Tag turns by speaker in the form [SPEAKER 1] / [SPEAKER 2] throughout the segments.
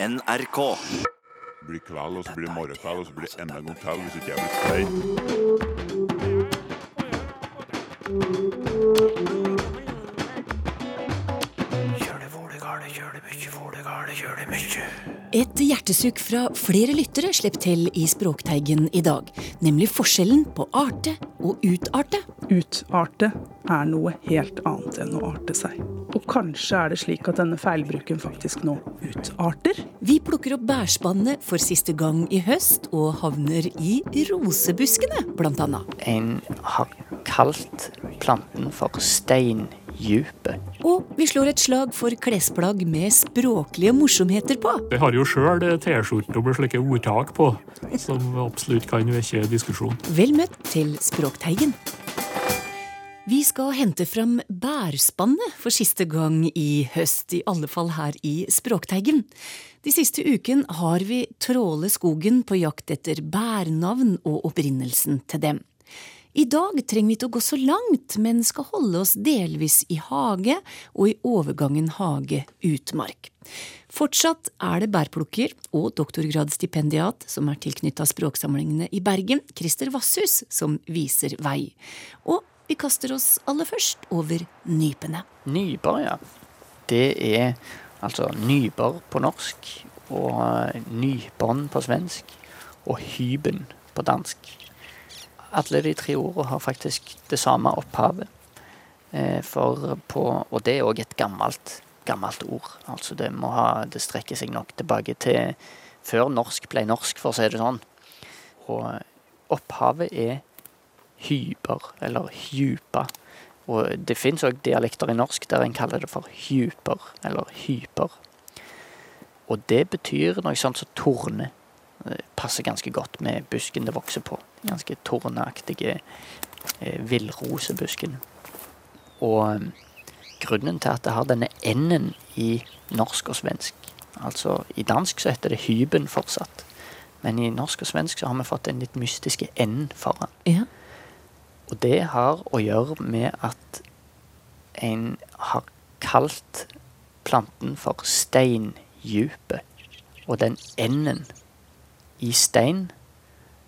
[SPEAKER 1] NRK.
[SPEAKER 2] Det blir kveld, og så blir det morgenkveld, og så blir det enda en gang til hvis ikke jeg blir stein.
[SPEAKER 3] Et hjertesukk fra flere lyttere slipper til i Språkteigen i dag. Nemlig forskjellen på arte og utarte.
[SPEAKER 4] Utarte er noe helt annet enn å arte seg. Og kanskje er det slik at denne feilbruken faktisk nå utarter?
[SPEAKER 3] Vi plukker opp bærspannet for siste gang i høst, og havner i rosebuskene, blant annet.
[SPEAKER 5] En har kalt planten for steindype.
[SPEAKER 3] Og vi slår et slag for klesplagg med språklige morsomheter på.
[SPEAKER 6] Jeg har jo sjøl T-skjorter med slike ordtak på, som absolutt kan vekke diskusjon.
[SPEAKER 3] Vel møtt til Språkteigen. Vi skal hente fram bærspannet for siste gang i høst, i alle fall her i Språkteigen. De siste uken har vi trålet skogen på jakt etter bærnavn og opprinnelsen til dem. I dag trenger vi ikke å gå så langt, men skal holde oss delvis i hage og i overgangen hage-utmark. Fortsatt er det bærplukker og doktorgradsstipendiat som er tilknytta språksamlingene i Bergen, Christer Vasshus, som viser vei. Og vi kaster oss aller først over nypene.
[SPEAKER 5] Nyper, ja. Det er altså nyper på norsk, og nybånd på svensk, og hyben på dansk. Alle de tre ordene har faktisk det samme opphavet. Eh, For på, og det er òg et gammelt, gammelt ord. Altså det, må ha, det strekker seg nok tilbake til før norsk ble norsk, for å si det sånn. Og opphavet er hyper, eller hypa. Og det fins òg dialekter i norsk der en kaller det for hyper, eller hyper. Og det betyr noe sånt som torne. Passer ganske godt med busken det vokser på. Ganske torneaktige eh, villrosebusken. Og eh, grunnen til at det har denne n-en i norsk og svensk Altså i dansk så heter det hyben fortsatt. Men i norsk og svensk så har vi fått den litt mystiske n foran.
[SPEAKER 3] Ja.
[SPEAKER 5] Og det har å gjøre med at en har kalt planten for steindjupet. Og den n-en i stein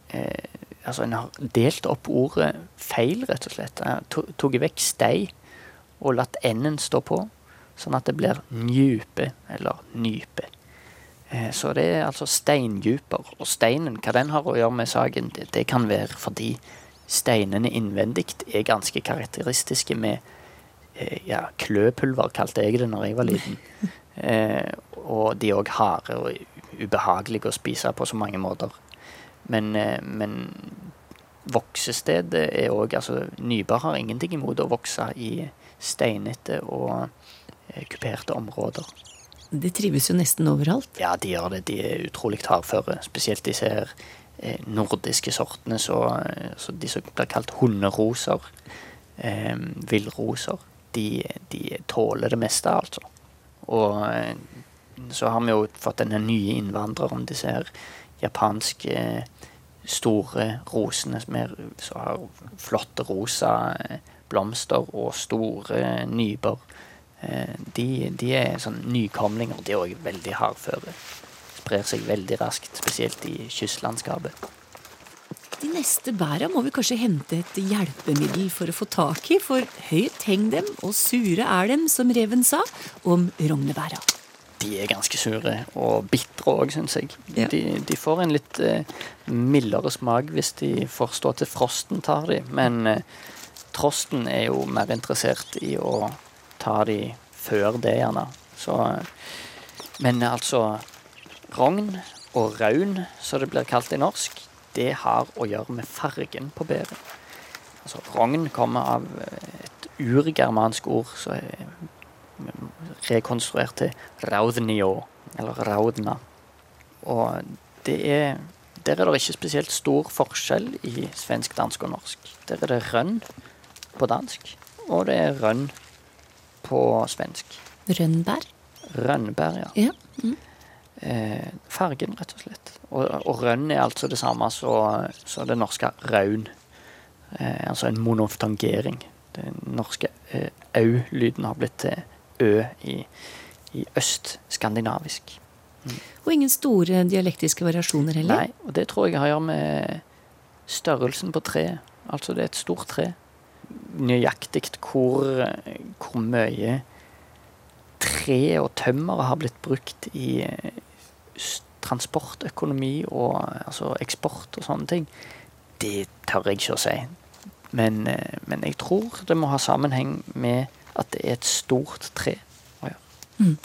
[SPEAKER 5] eh, Altså, en har delt opp ordet feil, rett og slett. En har Tatt vekk stei og latt n-en stå på, sånn at det blir njupe, eller nype. Eh, Så det er altså steindjuper. Og steinen, hva den har å gjøre med saken, det, det kan være fordi steinene innvendig er ganske karakteristiske med eh, ja, kløpulver, kalte jeg det når jeg var liten. Eh, og de er òg harde og ubehagelige å spise på så mange måter. Men, eh, men voksestedet er òg altså, Nybar har ingenting imot å vokse i steinete og eh, kuperte områder.
[SPEAKER 3] De trives jo nesten overalt.
[SPEAKER 5] Ja, de gjør det. De er utrolig hardføre. Spesielt disse her eh, nordiske sortene, så, så de som blir kalt hunderoser, eh, villroser, de, de tåler det meste, altså. Og så har vi jo fått denne nye innvandreren, disse her japanske eh, store rosene som har flotte rosa eh, blomster og store. Eh, De, de er sånn nykomlinger. De er òg veldig hardføre. Sprer seg veldig raskt, spesielt i kystlandskapet.
[SPEAKER 3] De neste bæra må vi kanskje hente et hjelpemiddel for å få tak i, for høyt heng dem, og sure er dem, som reven sa om rognebæra.
[SPEAKER 5] De er ganske sure, og bitre òg, syns jeg.
[SPEAKER 3] Ja.
[SPEAKER 5] De, de får en litt eh, mildere smak hvis de får stå til frosten tar de, men eh, trosten er jo mer interessert i å ta de før det, gjerne. Så eh, Men altså Rogn og raun, som det blir kalt i norsk, det har å gjøre med fargen på bæret. Altså, rogn kommer av eh, et urgermansk ord som rekonstruert til raudnio, eller raudna. Og det er Der er det ikke spesielt stor forskjell i svensk, dansk og norsk. Der er det rønn på dansk, og det er rønn på svensk.
[SPEAKER 3] Rønnbær?
[SPEAKER 5] Rønnbær, ja.
[SPEAKER 3] Ja. Mm.
[SPEAKER 5] Eh, fargen, rett og slett. Og, og rønn er altså det samme som som det norske raun. Eh, altså en monoftangering. Den norske eh, au-lyden har blitt til ø i, i østskandinavisk.
[SPEAKER 3] Og Og ingen store dialektiske variasjoner heller?
[SPEAKER 5] Nei, og det tror jeg har å gjøre med størrelsen på treet. Altså det er et stort tre. Nøyaktig hvor, hvor mye tre og tømmer har blitt brukt i eh, transportøkonomi og altså eksport og sånne ting, det tør jeg ikke å si. Men, eh, men jeg tror det må ha sammenheng med at det er et stort tre. Ja. Mm.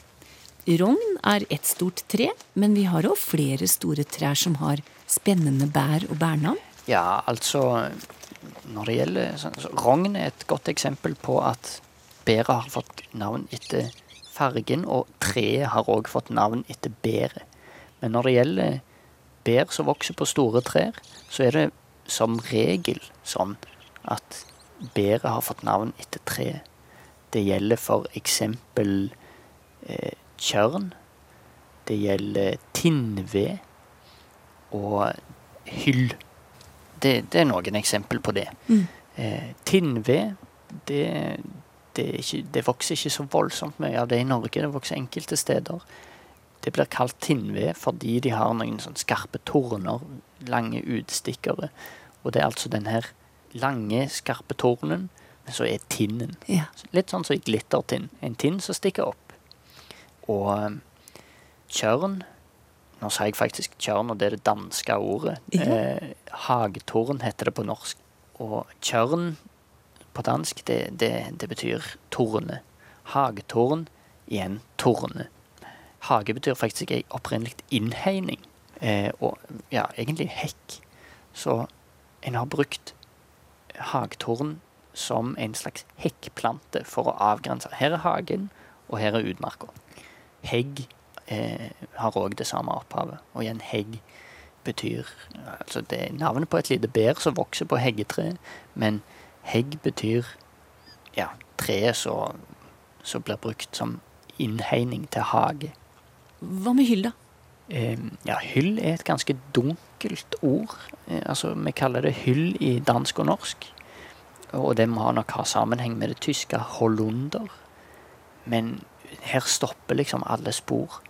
[SPEAKER 3] Rogn er ett stort tre, men vi har òg flere store trær som har spennende bær og bærnavn.
[SPEAKER 5] Ja, altså Når det gjelder så, så, Rogn er et godt eksempel på at bæret har fått navn etter fargen, og treet har òg fått navn etter bæret. Men når det gjelder bær som vokser på store trær, så er det som regel sånn at bæret har fått navn etter treet. Det gjelder for eksempel eh, tjørn. Det gjelder tinnved og hyll. Det, det er noen eksempel på det. Eh, tinnved, det, det, ikke, det vokser ikke så voldsomt mye av det i Norge. Det vokser enkelte steder. Det blir kalt tinnved fordi de har noen sånn skarpe torner, lange utstikkere. Og det er altså den her lange, skarpe tornen, men så er tinnen.
[SPEAKER 3] Ja.
[SPEAKER 5] Litt sånn som i glittertinn. En tinn som stikker opp. Og eh, tjørn Nå sa jeg faktisk tjørn, og det er det danske ordet.
[SPEAKER 3] Ja.
[SPEAKER 5] Eh, hagetorn heter det på norsk. Og tjørn på dansk, det, det, det betyr torne. Hagetorn, igjen torne. Hage betyr faktisk opprinnelig innhegning. Eh, og ja, egentlig hekk. Så en har brukt hagtorn som en slags hekkplante for å avgrense. Her er hagen, og her er utmarka. Hegg eh, har òg det samme opphavet. Og igjen, hegg betyr Altså, det er navnet på et lite bær som vokser på heggetre, men hegg betyr ja, treet som blir brukt som innhegning til hage.
[SPEAKER 3] Hva med hyll, da?
[SPEAKER 5] Eh, ja, hyll er et ganske dunkelt ord. Eh, altså, vi kaller det hyll i dansk og norsk. Og det må nok ha sammenheng med det tyske hollunder. Men her stopper liksom alle spor.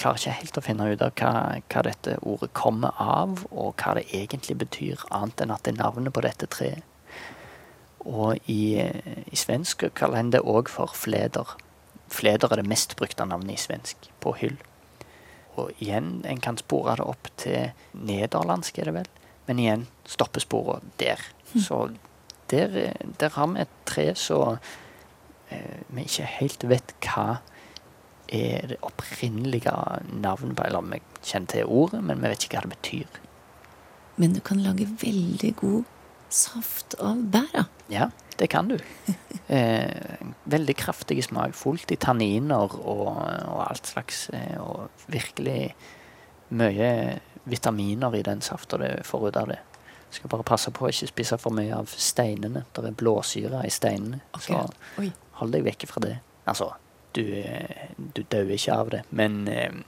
[SPEAKER 5] Klarer ikke helt å finne ut av hva, hva dette ordet kommer av, og hva det egentlig betyr, annet enn at det er navnet på dette treet. Og i, i svensk kaller en det òg for fleder. Fleder er det mest brukte navnet i svensk, på hyll. Og igjen, en kan spore det opp til nederlandsk, er det vel. Men igjen stopper sporet der. Så der, der har vi et tre som eh, vi ikke helt vet hva er det opprinnelige navnet på. Eller vi kjenner til ordet, men vi vet ikke hva det betyr.
[SPEAKER 3] Men du kan lage veldig god saft av bæra.
[SPEAKER 5] Ja, det kan du. Eh, veldig kraftig smak. Fullt i tanniner og, og alt slags. Eh, og virkelig mye vitaminer i den safta du får ut av det. Skal bare passe på å ikke spise for mye av steinene. Det er blåsyre i steinene.
[SPEAKER 3] Okay.
[SPEAKER 5] Så
[SPEAKER 3] Oi.
[SPEAKER 5] hold deg vekk fra det. Altså, du, eh, du dør ikke av det, men eh,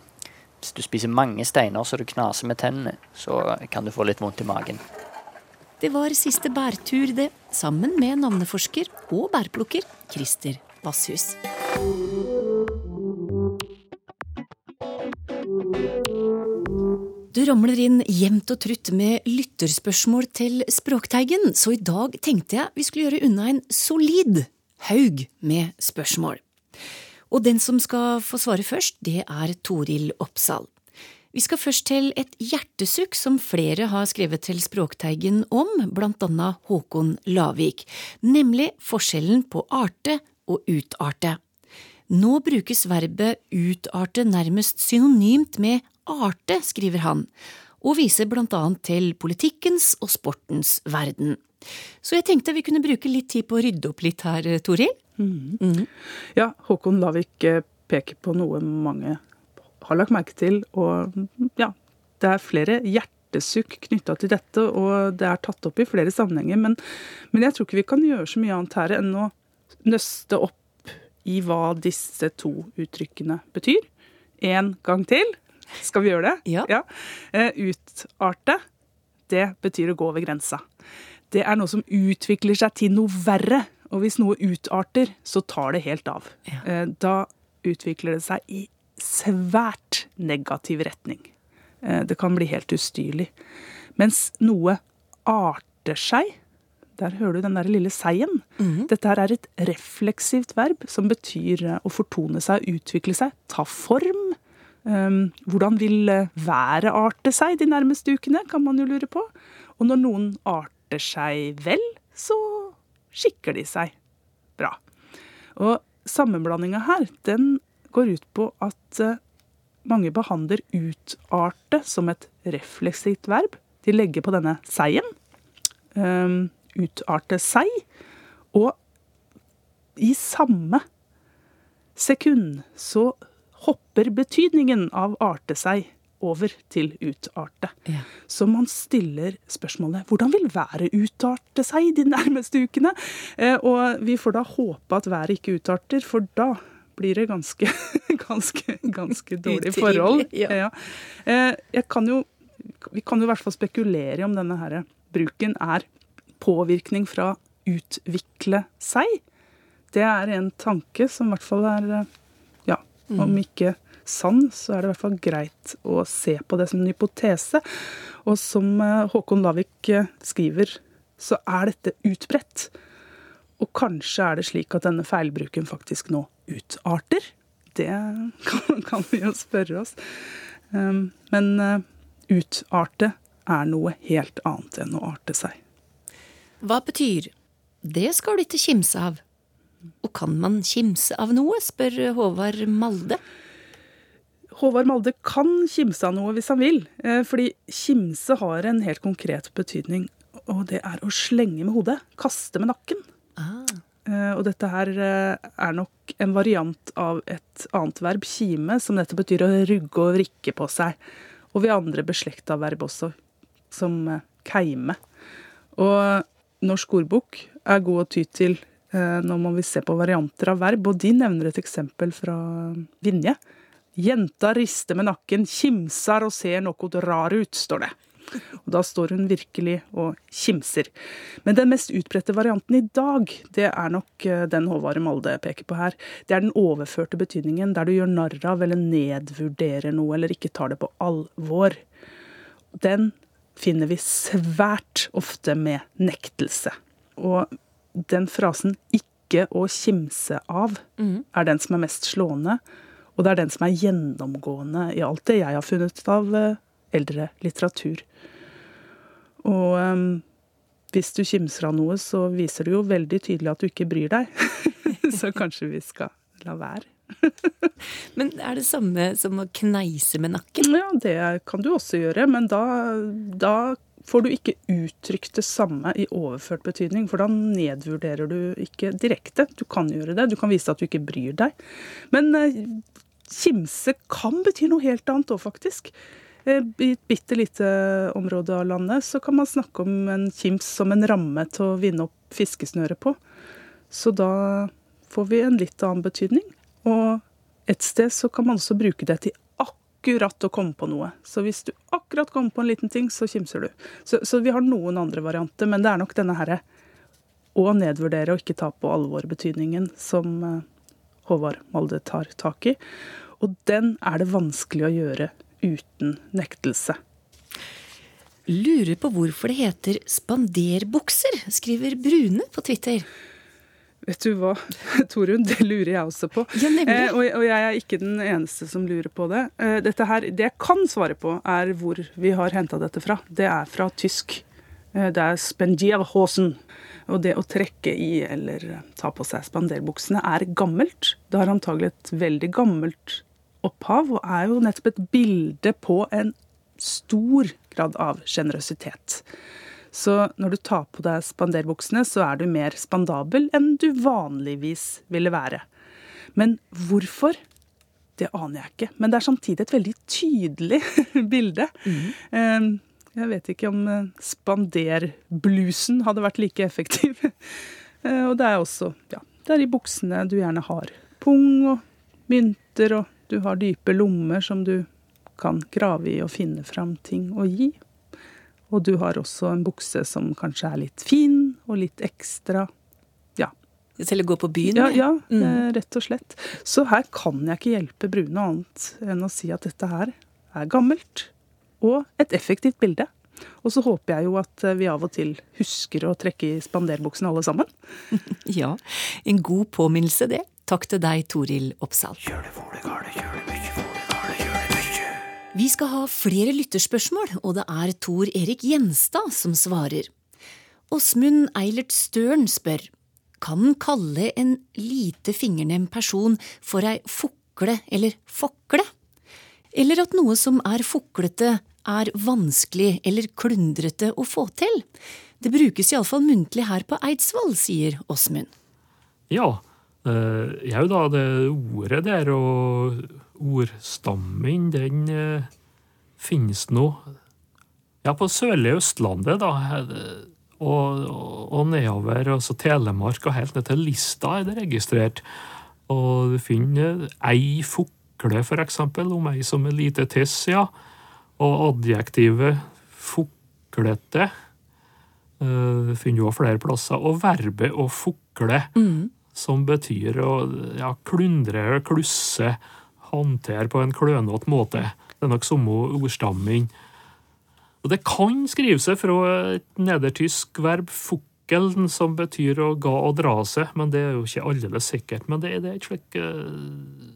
[SPEAKER 5] hvis du spiser mange steiner så du knaser med tennene, så kan du få litt vondt i magen.
[SPEAKER 3] Det var siste bærtur, det, sammen med navneforsker og bærplukker Christer Vasshus. Det ramler inn jevnt og trutt med lytterspørsmål til Språkteigen, så i dag tenkte jeg vi skulle gjøre unna en solid haug med spørsmål. Og den som skal få svare først, det er Toril Oppsal. Vi skal først til et hjertesukk som flere har skrevet til Språkteigen om, blant annet Håkon Lavik, nemlig forskjellen på arte og utarte. Nå brukes verbet utarte nærmest synonymt med arte, skriver han, og viser blant annet til politikkens og sportens verden. Så jeg tenkte vi kunne bruke litt tid på å rydde opp litt her, Toril.
[SPEAKER 4] Ja, Håkon Lavik eh, peker på noe mange har lagt merke til. Og ja, det er flere hjertesukk knytta til dette, og det er tatt opp i flere sammenhenger. Men, men jeg tror ikke vi kan gjøre så mye annet her enn å nøste opp i hva disse to uttrykkene betyr. En gang til. Skal vi gjøre det?
[SPEAKER 3] Ja.
[SPEAKER 4] ja. Utarte, det betyr å gå over grensa. Det er noe som utvikler seg til noe verre. Og hvis noe utarter, så tar det helt av.
[SPEAKER 3] Ja.
[SPEAKER 4] Eh, Da utvikler det seg i svært negativ retning. Eh, Det kan bli helt ustyrlig. Mens noe arter seg, der hører du den der lille seien. Dette her er et refleksivt verb som betyr eh, å fortone seg, utvikle seg, ta form. Um, hvordan vil eh, været arte seg de nærmeste ukene, kan man jo lure på. Og når noen arter seg vel, så skikker de seg bra. Og sammenblandinga her, den går ut på at eh, mange behandler utarte som et refleksivt verb. De legger på denne seien. Um, utarte seg. Og i samme sekund så hopper betydningen av arte seg over til utarte.
[SPEAKER 3] Ja.
[SPEAKER 4] Så man stiller spørsmålet hvordan vil været utarte seg de nærmeste ukene? Eh, og vi får da håpe at været ikke utarter, for da blir det ganske, ganske, ganske dårlige forhold.
[SPEAKER 3] ja.
[SPEAKER 4] Eh, jeg kan jo, vi kan jo i hvert fall spekulere i om denne her bruken er påvirkning fra utvikle seg. Det er en tanke som i hvert fall er ja, om ikke sann, så er det i hvert fall greit å se på det som en hypotese. Og som eh, Håkon Lavik eh, skriver, så er dette utbredt. Og kanskje er det slik at denne feilbruken faktisk nå utarter. Det kan, kan vi jo spørre oss. Um, Men eh, utarte er noe helt annet enn å arte seg.
[SPEAKER 3] Hva betyr 'det skal du ikke kimse av'? Og kan man kimse av noe, spør Håvard Malde.
[SPEAKER 4] Håvard Malde kan kimse av noe hvis han vil, eh, fordi kimse har en helt konkret betydning, og det er å slenge med hodet, kaste med nakken.
[SPEAKER 3] Ah.
[SPEAKER 4] Eh, Og dette her eh, er nok en variant av et annet verb, kime, som dette betyr å rugge og vrikke på seg. Og vi har andre beslekta verb også, som keime. Og Norsk ordbok er god å ty til når man vil se på varianter av verb, og de nevner et eksempel fra Vinje. Jenta rister med nakken, kimser og ser noe rar ut, står det. Og da står hun virkelig og kimser. Men den mest utbredte varianten i dag, det er nok eh, den Håvard Malde peker på her. Det er den overførte betydningen, der du gjør narr av eller nedvurderer noe, eller ikke tar det på alvor. Den finner vi svært ofte med nektelse. Og den frasen 'ikke å kimse av' er den som er mest slående. Og det er den som er gjennomgående i alt det jeg har funnet av eh, eldre litteratur. Og um, hvis du kimser av noe, så viser det jo veldig tydelig at du ikke bryr deg. så kanskje vi skal la være.
[SPEAKER 3] Men er det samme som å kneise med nakken?
[SPEAKER 4] Ja, det kan du også gjøre, men da, da får du ikke uttrykt det samme i overført betydning, for da nedvurderer du ikke direkte. Du kan gjøre det, du kan vise at du ikke bryr deg. Men eh, kimse kan bety noe helt annet òg, faktisk. Eh, I et bitte lite område av landet så kan man snakke om en kims som en ramme til å vinne opp fiskesnøret på. Så da får vi en litt annen betydning. Og et sted så kan man også bruke det til akkurat å komme på noe. Så hvis du akkurat kommer på en liten ting, så kimser du. Så, så vi har noen andre varianter, men det er nok denne herre å nedvurdere og ikke ta på alvor betydningen som eh, Håvard Molde tar tak i. Og den er det vanskelig å gjøre uten nektelse.
[SPEAKER 3] Lurer på hvorfor det heter spanderbukser, skriver Brune på Twitter.
[SPEAKER 4] Vet du hva, Torunn, det lurer jeg også på.
[SPEAKER 3] Ja.
[SPEAKER 4] Eh, og, og jeg er ikke den eneste som lurer på det. Eh, dette her, det jeg kan svare på, er hvor vi har henta dette fra. Det er fra tysk. Eh, det er spendierhosen. Og det å trekke i eller ta på seg spanderbuksene er gammelt. Det har antagelig et veldig gammelt opphav, og er jo nettopp et bilde på en stor grad av sjenerøsitet. Så når du tar på deg spanderbuksene, så er du mer spandabel enn du vanligvis ville være. Men hvorfor? Det aner jeg ikke. Men det er samtidig et veldig tydelig bilde. Mm. Jeg vet ikke om eh, spanderblusen hadde vært like effektiv. Eh, Og det er også ja, det er i buksene du gjerne har pung og mynter, og du har dype lommer som du kan grave i og finne fram ting å gi. Og du har også en bukse som kanskje er litt fin og litt ekstra. Ja.
[SPEAKER 3] å gå på byen
[SPEAKER 4] Ja, ja
[SPEAKER 3] Mm.
[SPEAKER 4] eh, rett og slett. Så her kan jeg ikke hjelpe Brune annet enn å si at dette her er gammelt og et effektivt bilde. Og så håper jeg jo at eh, vi av og til husker å trekke i spanderbuksene alle sammen.
[SPEAKER 3] Ja, en god påminnelse det. Takk til deg, Toril Oppsal. Vi skal ha flere lytterspørsmål, og det er Tor Erik Gjenstad som svarer. Åsmund Eilert Støren spør kan en kalle en lite fingernem person for ei fukle eller fokle? Eller at noe som er fuklete, er vanskelig eller klundrete å få til? Det brukes iallfall muntlig her på Eidsvoll, sier Åsmund.
[SPEAKER 6] Ja, eh, jau da, det ordet der og ordstammen, den eh, finnes nå ja, på sørlige Østlandet, da. eh, Og, og, og nedover, altså Telemark og helt ned til Lista er det registrert. Og du finner ei fukle, for eksempel, om ei som er lite tiss, ja. Og adjektivet fuklete eh, finner du òg flere plasser. Og verbet å fukle, som betyr å ja, klundre, klusse, håndtere på en klønete måte. Det er nok samme ordstamming. Og det kan skrive seg fra et nedertysk verb fukkelen som betyr å ga og dra seg, men det er jo ikke aldeles sikkert. Men det er, et slikt uh,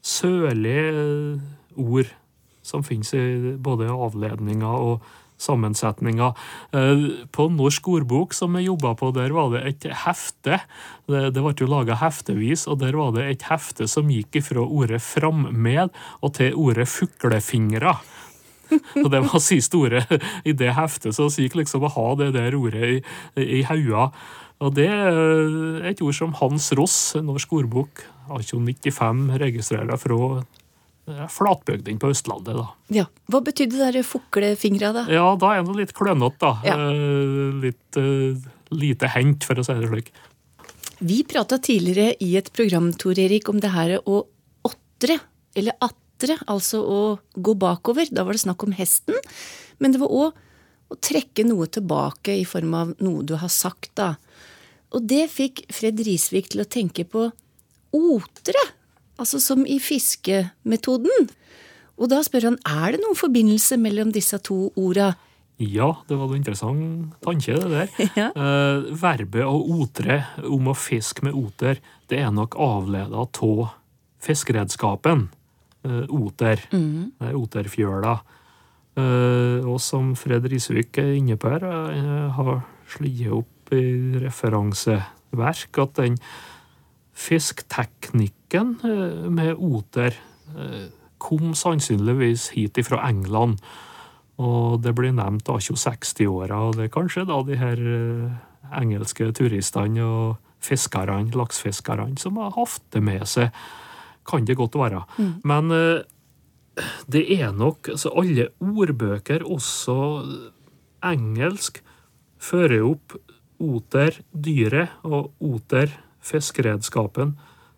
[SPEAKER 6] sørlig eh, ord som finnes i både avledninger og sammensetninger. Eh, På Norsk ordbok som jeg jobba på, der var det et hefte. Det, ble jo laga heftevis, og der var det et hefte som gikk fra ordet frammed og til ordet fuglefingre. Og det var siste ordet i det heftet, så vi gikk liksom å ha det der ordet i, i haua. Og det er et ord som Hans Ross, Norsk ordbok, 1895, registrerer fra eh, flatbygden på Østlandet. da.
[SPEAKER 3] Ja, Hva betydde der fuklefingra, da?
[SPEAKER 6] Ja, da er det litt klønete, da.
[SPEAKER 3] Ja.
[SPEAKER 6] Eh, Litt eh, lite hengt, for å si det slik.
[SPEAKER 3] Vi prata tidligere i et program, Tor Erik, om det her å åtre, eller atre, altså å gå bakover. Da var det snakk om hesten. Men det var òg å trekke noe tilbake i form av noe du har sagt, da. Og det fikk Fred Risvik til å tenke på otre, altså som i fiskemetoden. Og da spør han er det noen forbindelse mellom disse to orda.
[SPEAKER 6] Ja, det var en interessant tanke, det der.
[SPEAKER 3] Ja.
[SPEAKER 6] Eh, verbet å otre, om å fiske med oter, det er nok avleda av fiskeredskapen. Eh, oter. Det er oterfjøla. Eh, og som Fred Risvik er inne på her, eh, har slitt opp i referanseverk at den fiskteknikken eh, med oter eh, kom sannsynligvis hit fra England. Og det blir nevnt da 60-åra, og det er kanskje da de her eh, engelske turistene og fiskerne, laksefiskerne, som har hatt det med seg. Kan det godt være. Men eh, det er nok altså Alle ordbøker, også engelsk, fører opp oter, dyret, og oter, fiskeredskapen,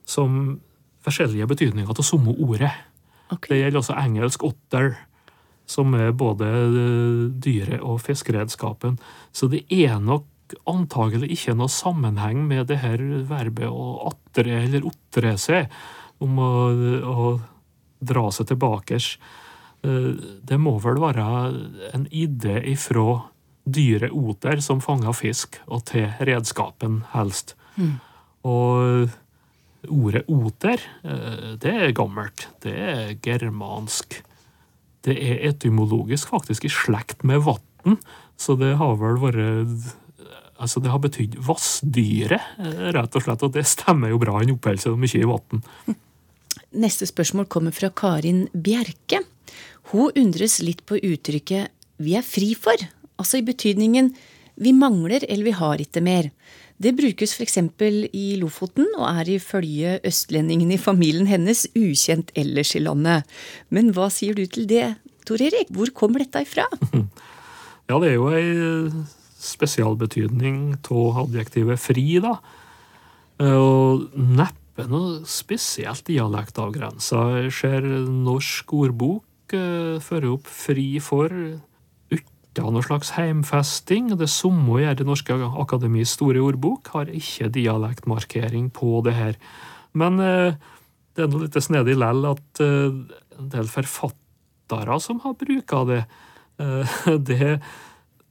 [SPEAKER 6] som forskjellige betydninger av samme ordet.
[SPEAKER 3] Okay.
[SPEAKER 6] Det gjelder også engelsk otter, som er både eh, dyret og fiskeredskapen. Så det er nok antagelig ikke noe sammenheng med det her verbet å atre eller otre seg, om å, å dra seg tilbake. Eh, Det må vel være en idé ifra dyret oter som fanger fisk, og til redskapen helst. Og ordet oter, eh, det er gammelt. Det er germansk. Det er etymologisk faktisk i slekt med vatn, så det har vel vært Altså, det har betydd vassdyret, eh, rett og slett, og det stemmer jo bra. Han oppholder seg mye i vann.
[SPEAKER 3] Neste spørsmål kommer fra Karin Bjerke. Hun undres litt på uttrykket 'vi er fri for', altså i betydningen 'vi mangler' eller 'vi har ikke mer'. Det brukes f.eks. i Lofoten, og er ifølge østlendingen i familien hennes ukjent ellers i landet. Men hva sier du til det, Tor Erik? Hvor kommer dette ifra?
[SPEAKER 6] Ja, det er jo ei spesialbetydning av adjektivet fri, da. Og neppe noe spesielt dialektavgrensa. Jeg ser Norsk ordbok eh, fører opp fri for av noe slags heimfesting. Det samme gjør Det norske akademis store ordbok, har ikke dialektmarkering på det her. Men eh, det er nå litt snedig lell at eh, en del forfattere som har bruka det, eh, det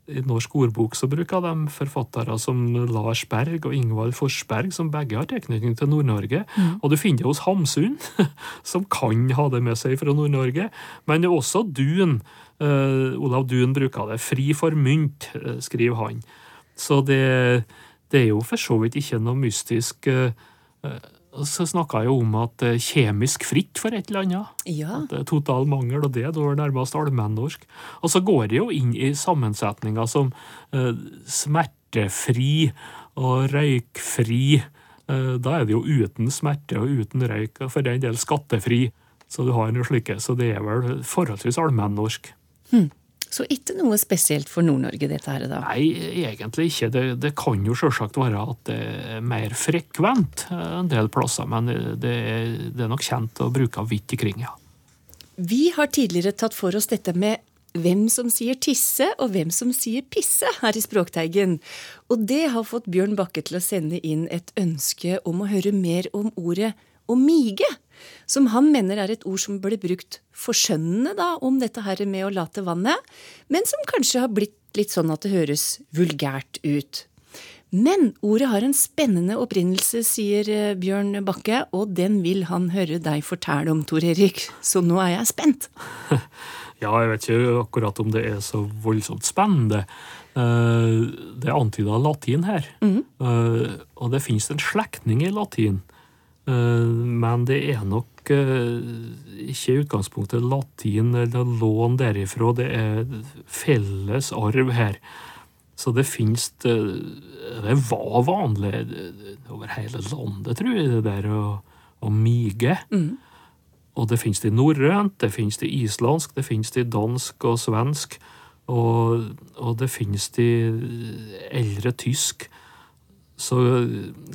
[SPEAKER 6] i Norsk ordbok så bruker de forfattere som Lars Berg og Ingvald Forsberg, som begge har tilknytning til Nord-Norge. Og du finner det hos Hamsun, som kan ha det med seg fra Nord-Norge. Men også Dun. Uh, Olav Dun bruker det. Fri for mynt, eh, skriver han. Så det, det er jo for så vidt ikke noe mystisk. og så snakka jeg om at eh, kjemisk fritt for et eller annet.
[SPEAKER 3] Ja.
[SPEAKER 6] At det er total mangel, og det er nærmest allmennorsk. Og så går det jo inn i sammensetninger som eh, smertefri og røykfri. Eh, da er det jo uten smerte og uten røyk, og for den del skattefri. Så du har noe slike, så det er vel forholdsvis allmennorsk.
[SPEAKER 3] Så ikke noe spesielt for Nord-Norge, dette her da?
[SPEAKER 6] Nei, egentlig ikke. Det, det kan jo selvsagt være at det er mer frekvent en del plasser, men det er, det er nok kjent å bruke vidt ikring, ja.
[SPEAKER 3] Vi har tidligere tatt for oss dette med hvem som sier tisse og hvem som sier pisse her i Språkteigen. Og det har fått Bjørn Bakke til å sende inn et ønske om å høre mer om ordet omige, som han mener er et ord som ble brukt forskjønnende da, om dette her med å late vannet, men som kanskje har blitt litt sånn at det høres vulgært ut. Men ordet har en spennende opprinnelse, sier eh, Bjørn Bakke, og den vil han høre deg fortelle om, Tor Erik. Så nå er jeg spent.
[SPEAKER 6] Ja, jeg vet ikke akkurat om det er så voldsomt spennende. Eh, Det er antyda latin her. mm. Og det finnes en slektning i latin. Eh, Men det er nok eh, ikke i utgangspunktet latin eller lån derifra. Det er felles arv her. Så det finnes Det det var vanlig over hele landet, tror jeg, det der å, å mige. Og det finnes det i norrønt, det finnes det i islandsk, det finnes det i dansk og svensk. Og, og det finnes det i eldre tysk. Så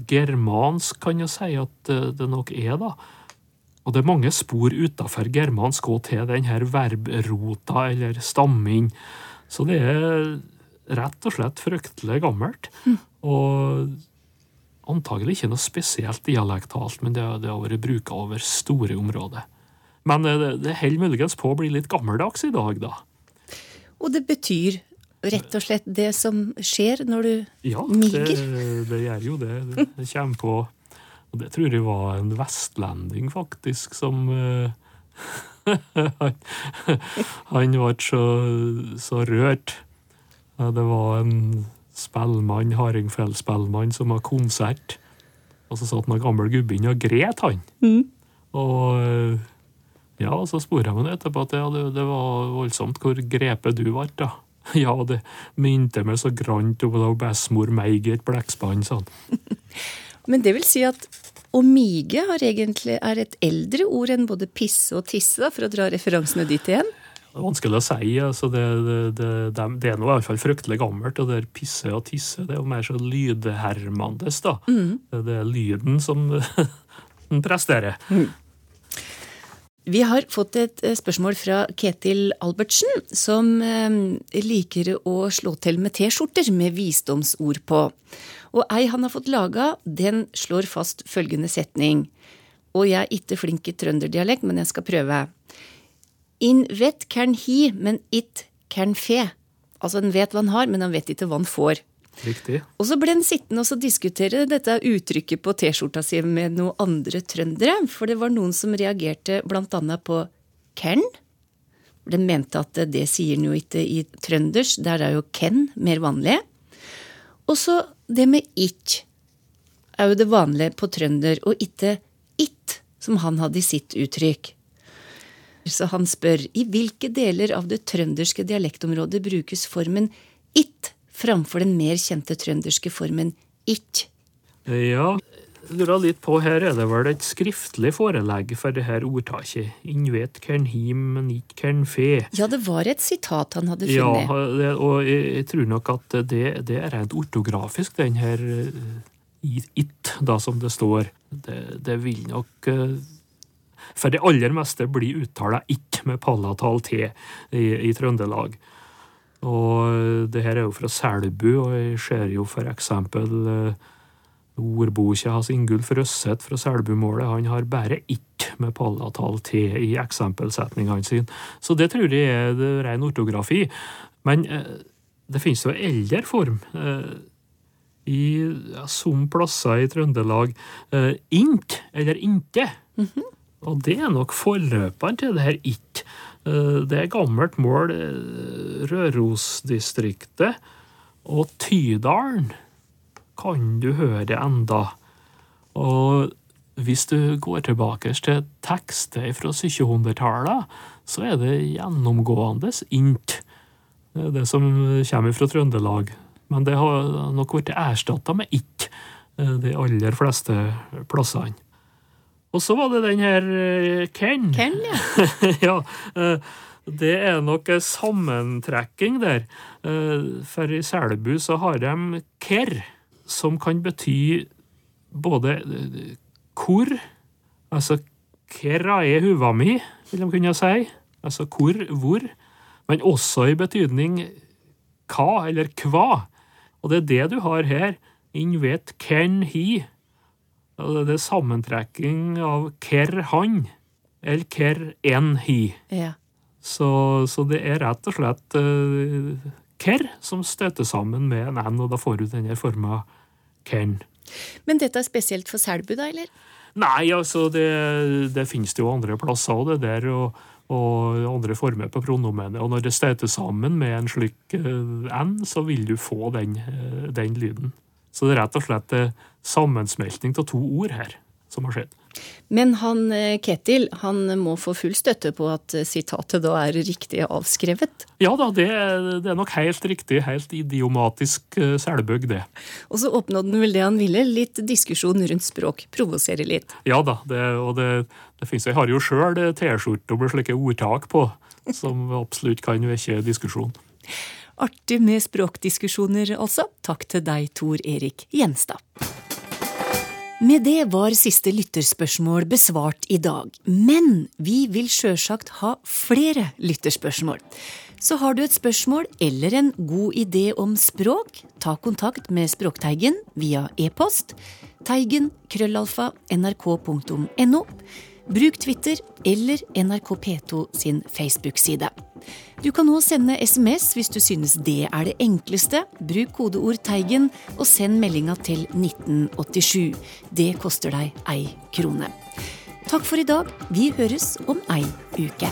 [SPEAKER 6] germansk kan jeg si at det, det nok er, da. Og det er mange spor utafor germansk òg til den her verbrota eller stamming. Så det er rett og slett fryktelig gammelt. Og antagelig ikke noe spesielt dialektalt, men det, det har vært bruka over store områder. Men eh, det, det holder muligens på å bli litt gammeldags i dag, da.
[SPEAKER 3] Og det betyr rett og slett det som skjer når du
[SPEAKER 6] Ja, det,
[SPEAKER 3] Ja,
[SPEAKER 6] det gjør jo det. Det kommer på Og det tror jeg var en vestlending, faktisk, som eh, han, han ble så, så rørt. Det var en spellmann, hardingfjellspellmann, som var konsert. Og så satt den gamle gubben og gret, han. Og eh, ja, så spurte jeg meg etterpå at det, det var voldsomt hvor grepet du ble, da. Ja, det minte meg så grant om bestemor meig i et blekkspann, sa han.
[SPEAKER 3] Men det vil si at å mige har egentlig er et eldre ord enn både pisse og tisse, da, for å dra referansene dit igjen.
[SPEAKER 6] Det er vanskelig å si. altså Det, det, det, det, er nå i hvert fall fryktelig gammelt. Og det der pisse og tisse det er jo mer så lydhermandes. da. Det, det er lyden som den presterer.
[SPEAKER 3] Vi har fått et eh, spørsmål fra Ketil Albertsen, som eh, liker å slå til med T-skjorter med visdomsord på. Og ei han har fått laga, den slår fast følgende setning. Og jeg er ikke flink i trønderdialekt, men jeg skal prøve. In vet kan hi, men it kan fe. Altså, en vet hva han har, men han vet ikke hva han får.
[SPEAKER 6] Riktig.
[SPEAKER 3] Og så ble han sittende og diskutere dette uttrykket på T-skjorta si med noen andre trøndere, for det var noen som reagerte annet på Ken. Den mente at det sier han jo ikke i trønders, der er jo Ken mer vanlig. Og så det med «it» er jo det vanlige på trønder, og ikke it, som han hadde i sitt uttrykk. Så han spør i hvilke deler av det trønderske dialektområdet brukes formen it framfor den mer kjente trønderske formen itj.
[SPEAKER 6] Ja, lurer litt på her er det vel et skriftlig forelegg for det her ordtaket. Innvet kern him, men ikk kern fe.
[SPEAKER 3] Ja, det var et sitat han hadde funnet.
[SPEAKER 6] Ja, og jeg, tror nok at det, det er rent ortografisk, den her eh, it, da som det står. Det, det vil nok eh, for det aller meste bli uttala ikk med palatal t i, i Trøndelag. Og det her er jo fra Selbu, og jeg ser jo for eksempel eh, ordboka hans Ingulf Røsseth fra Selbumålet. Han har bare ett med pallatall T i eksempelsetningene sine. Så det tror jeg er ren ortografi. Men eh, det finnes jo eldre form. Eh, I ja, som plasser i Trøndelag. Int, eller inte. Og det er nok forløperen til det her it. Eh, Det er gammelt mål, eh, Rørosdistriktet og Tydalen kan du høre enda. Og hvis du går tilbake til tekster fra 1700-tallet, så er det gjennomgående int. Det er det som kommer fra Trøndelag. Men det har nok blitt erstatta med it, eh, de aller fleste plassene. Og så var det den her eh, Ken.
[SPEAKER 3] Ken, ja.
[SPEAKER 6] ja, eh, det er nok en sammentrekking der. Eh, For i Selbu så har de ker, som kan bety både hvor, altså Kera er huva mi, vil de kunne si. Altså hvor, hvor. Men også i betydning hva eller kva. Og det er det du har her. In vet ken hi. Det er sammentrekking av ker han, eller ker en hi.
[SPEAKER 3] ja.
[SPEAKER 6] Så, så det er rett og slett uh, ker som støter sammen med en n, og da får du denne forma ken.
[SPEAKER 3] Men dette er spesielt for Selbu, da, eller?
[SPEAKER 6] Nei, altså, det, det finnes det jo andre plasser òg, det der, og, og andre former på pronomenet. Og når det støter sammen med en slik uh, n, så vil du få den, uh, den lyden. Så det er rett og slett eh, sammensmeltning av to ord her som har skjedd.
[SPEAKER 3] Men han eh, Ketil han må få full støtte på at eh, sitatet da er riktig avskrevet.
[SPEAKER 6] Ja da, det, det er nok helt riktig, helt idiomatisk uh, selbøgg, det.
[SPEAKER 3] Og så oppnådde han vel det han ville, litt diskusjon rundt språk. Provosere litt.
[SPEAKER 6] Ja da, det, og det, det finnes Jeg har jo sjøl T-skjorte med slike ordtak på, som absolutt kan vekke diskusjon.
[SPEAKER 3] Artig med språkdiskusjoner, altså. Takk til deg, Tor Erik Gjenstad. Med det var siste lytterspørsmål besvart i dag, men vi vil sjølsagt ha flere lytterspørsmål. Så har du et spørsmål eller en god idé om språk, ta kontakt med Språkteigen via e-post teigen krøllalfa nrk.no. Bruk Twitter eller NRK P2 sin Facebook-side. Du kan nå sende SMS hvis du synes det er det enkleste. Bruk kodeord Teigen og send meldinga til 1987. Det koster deg ei krone. Takk for i dag. Vi høres om ei uke.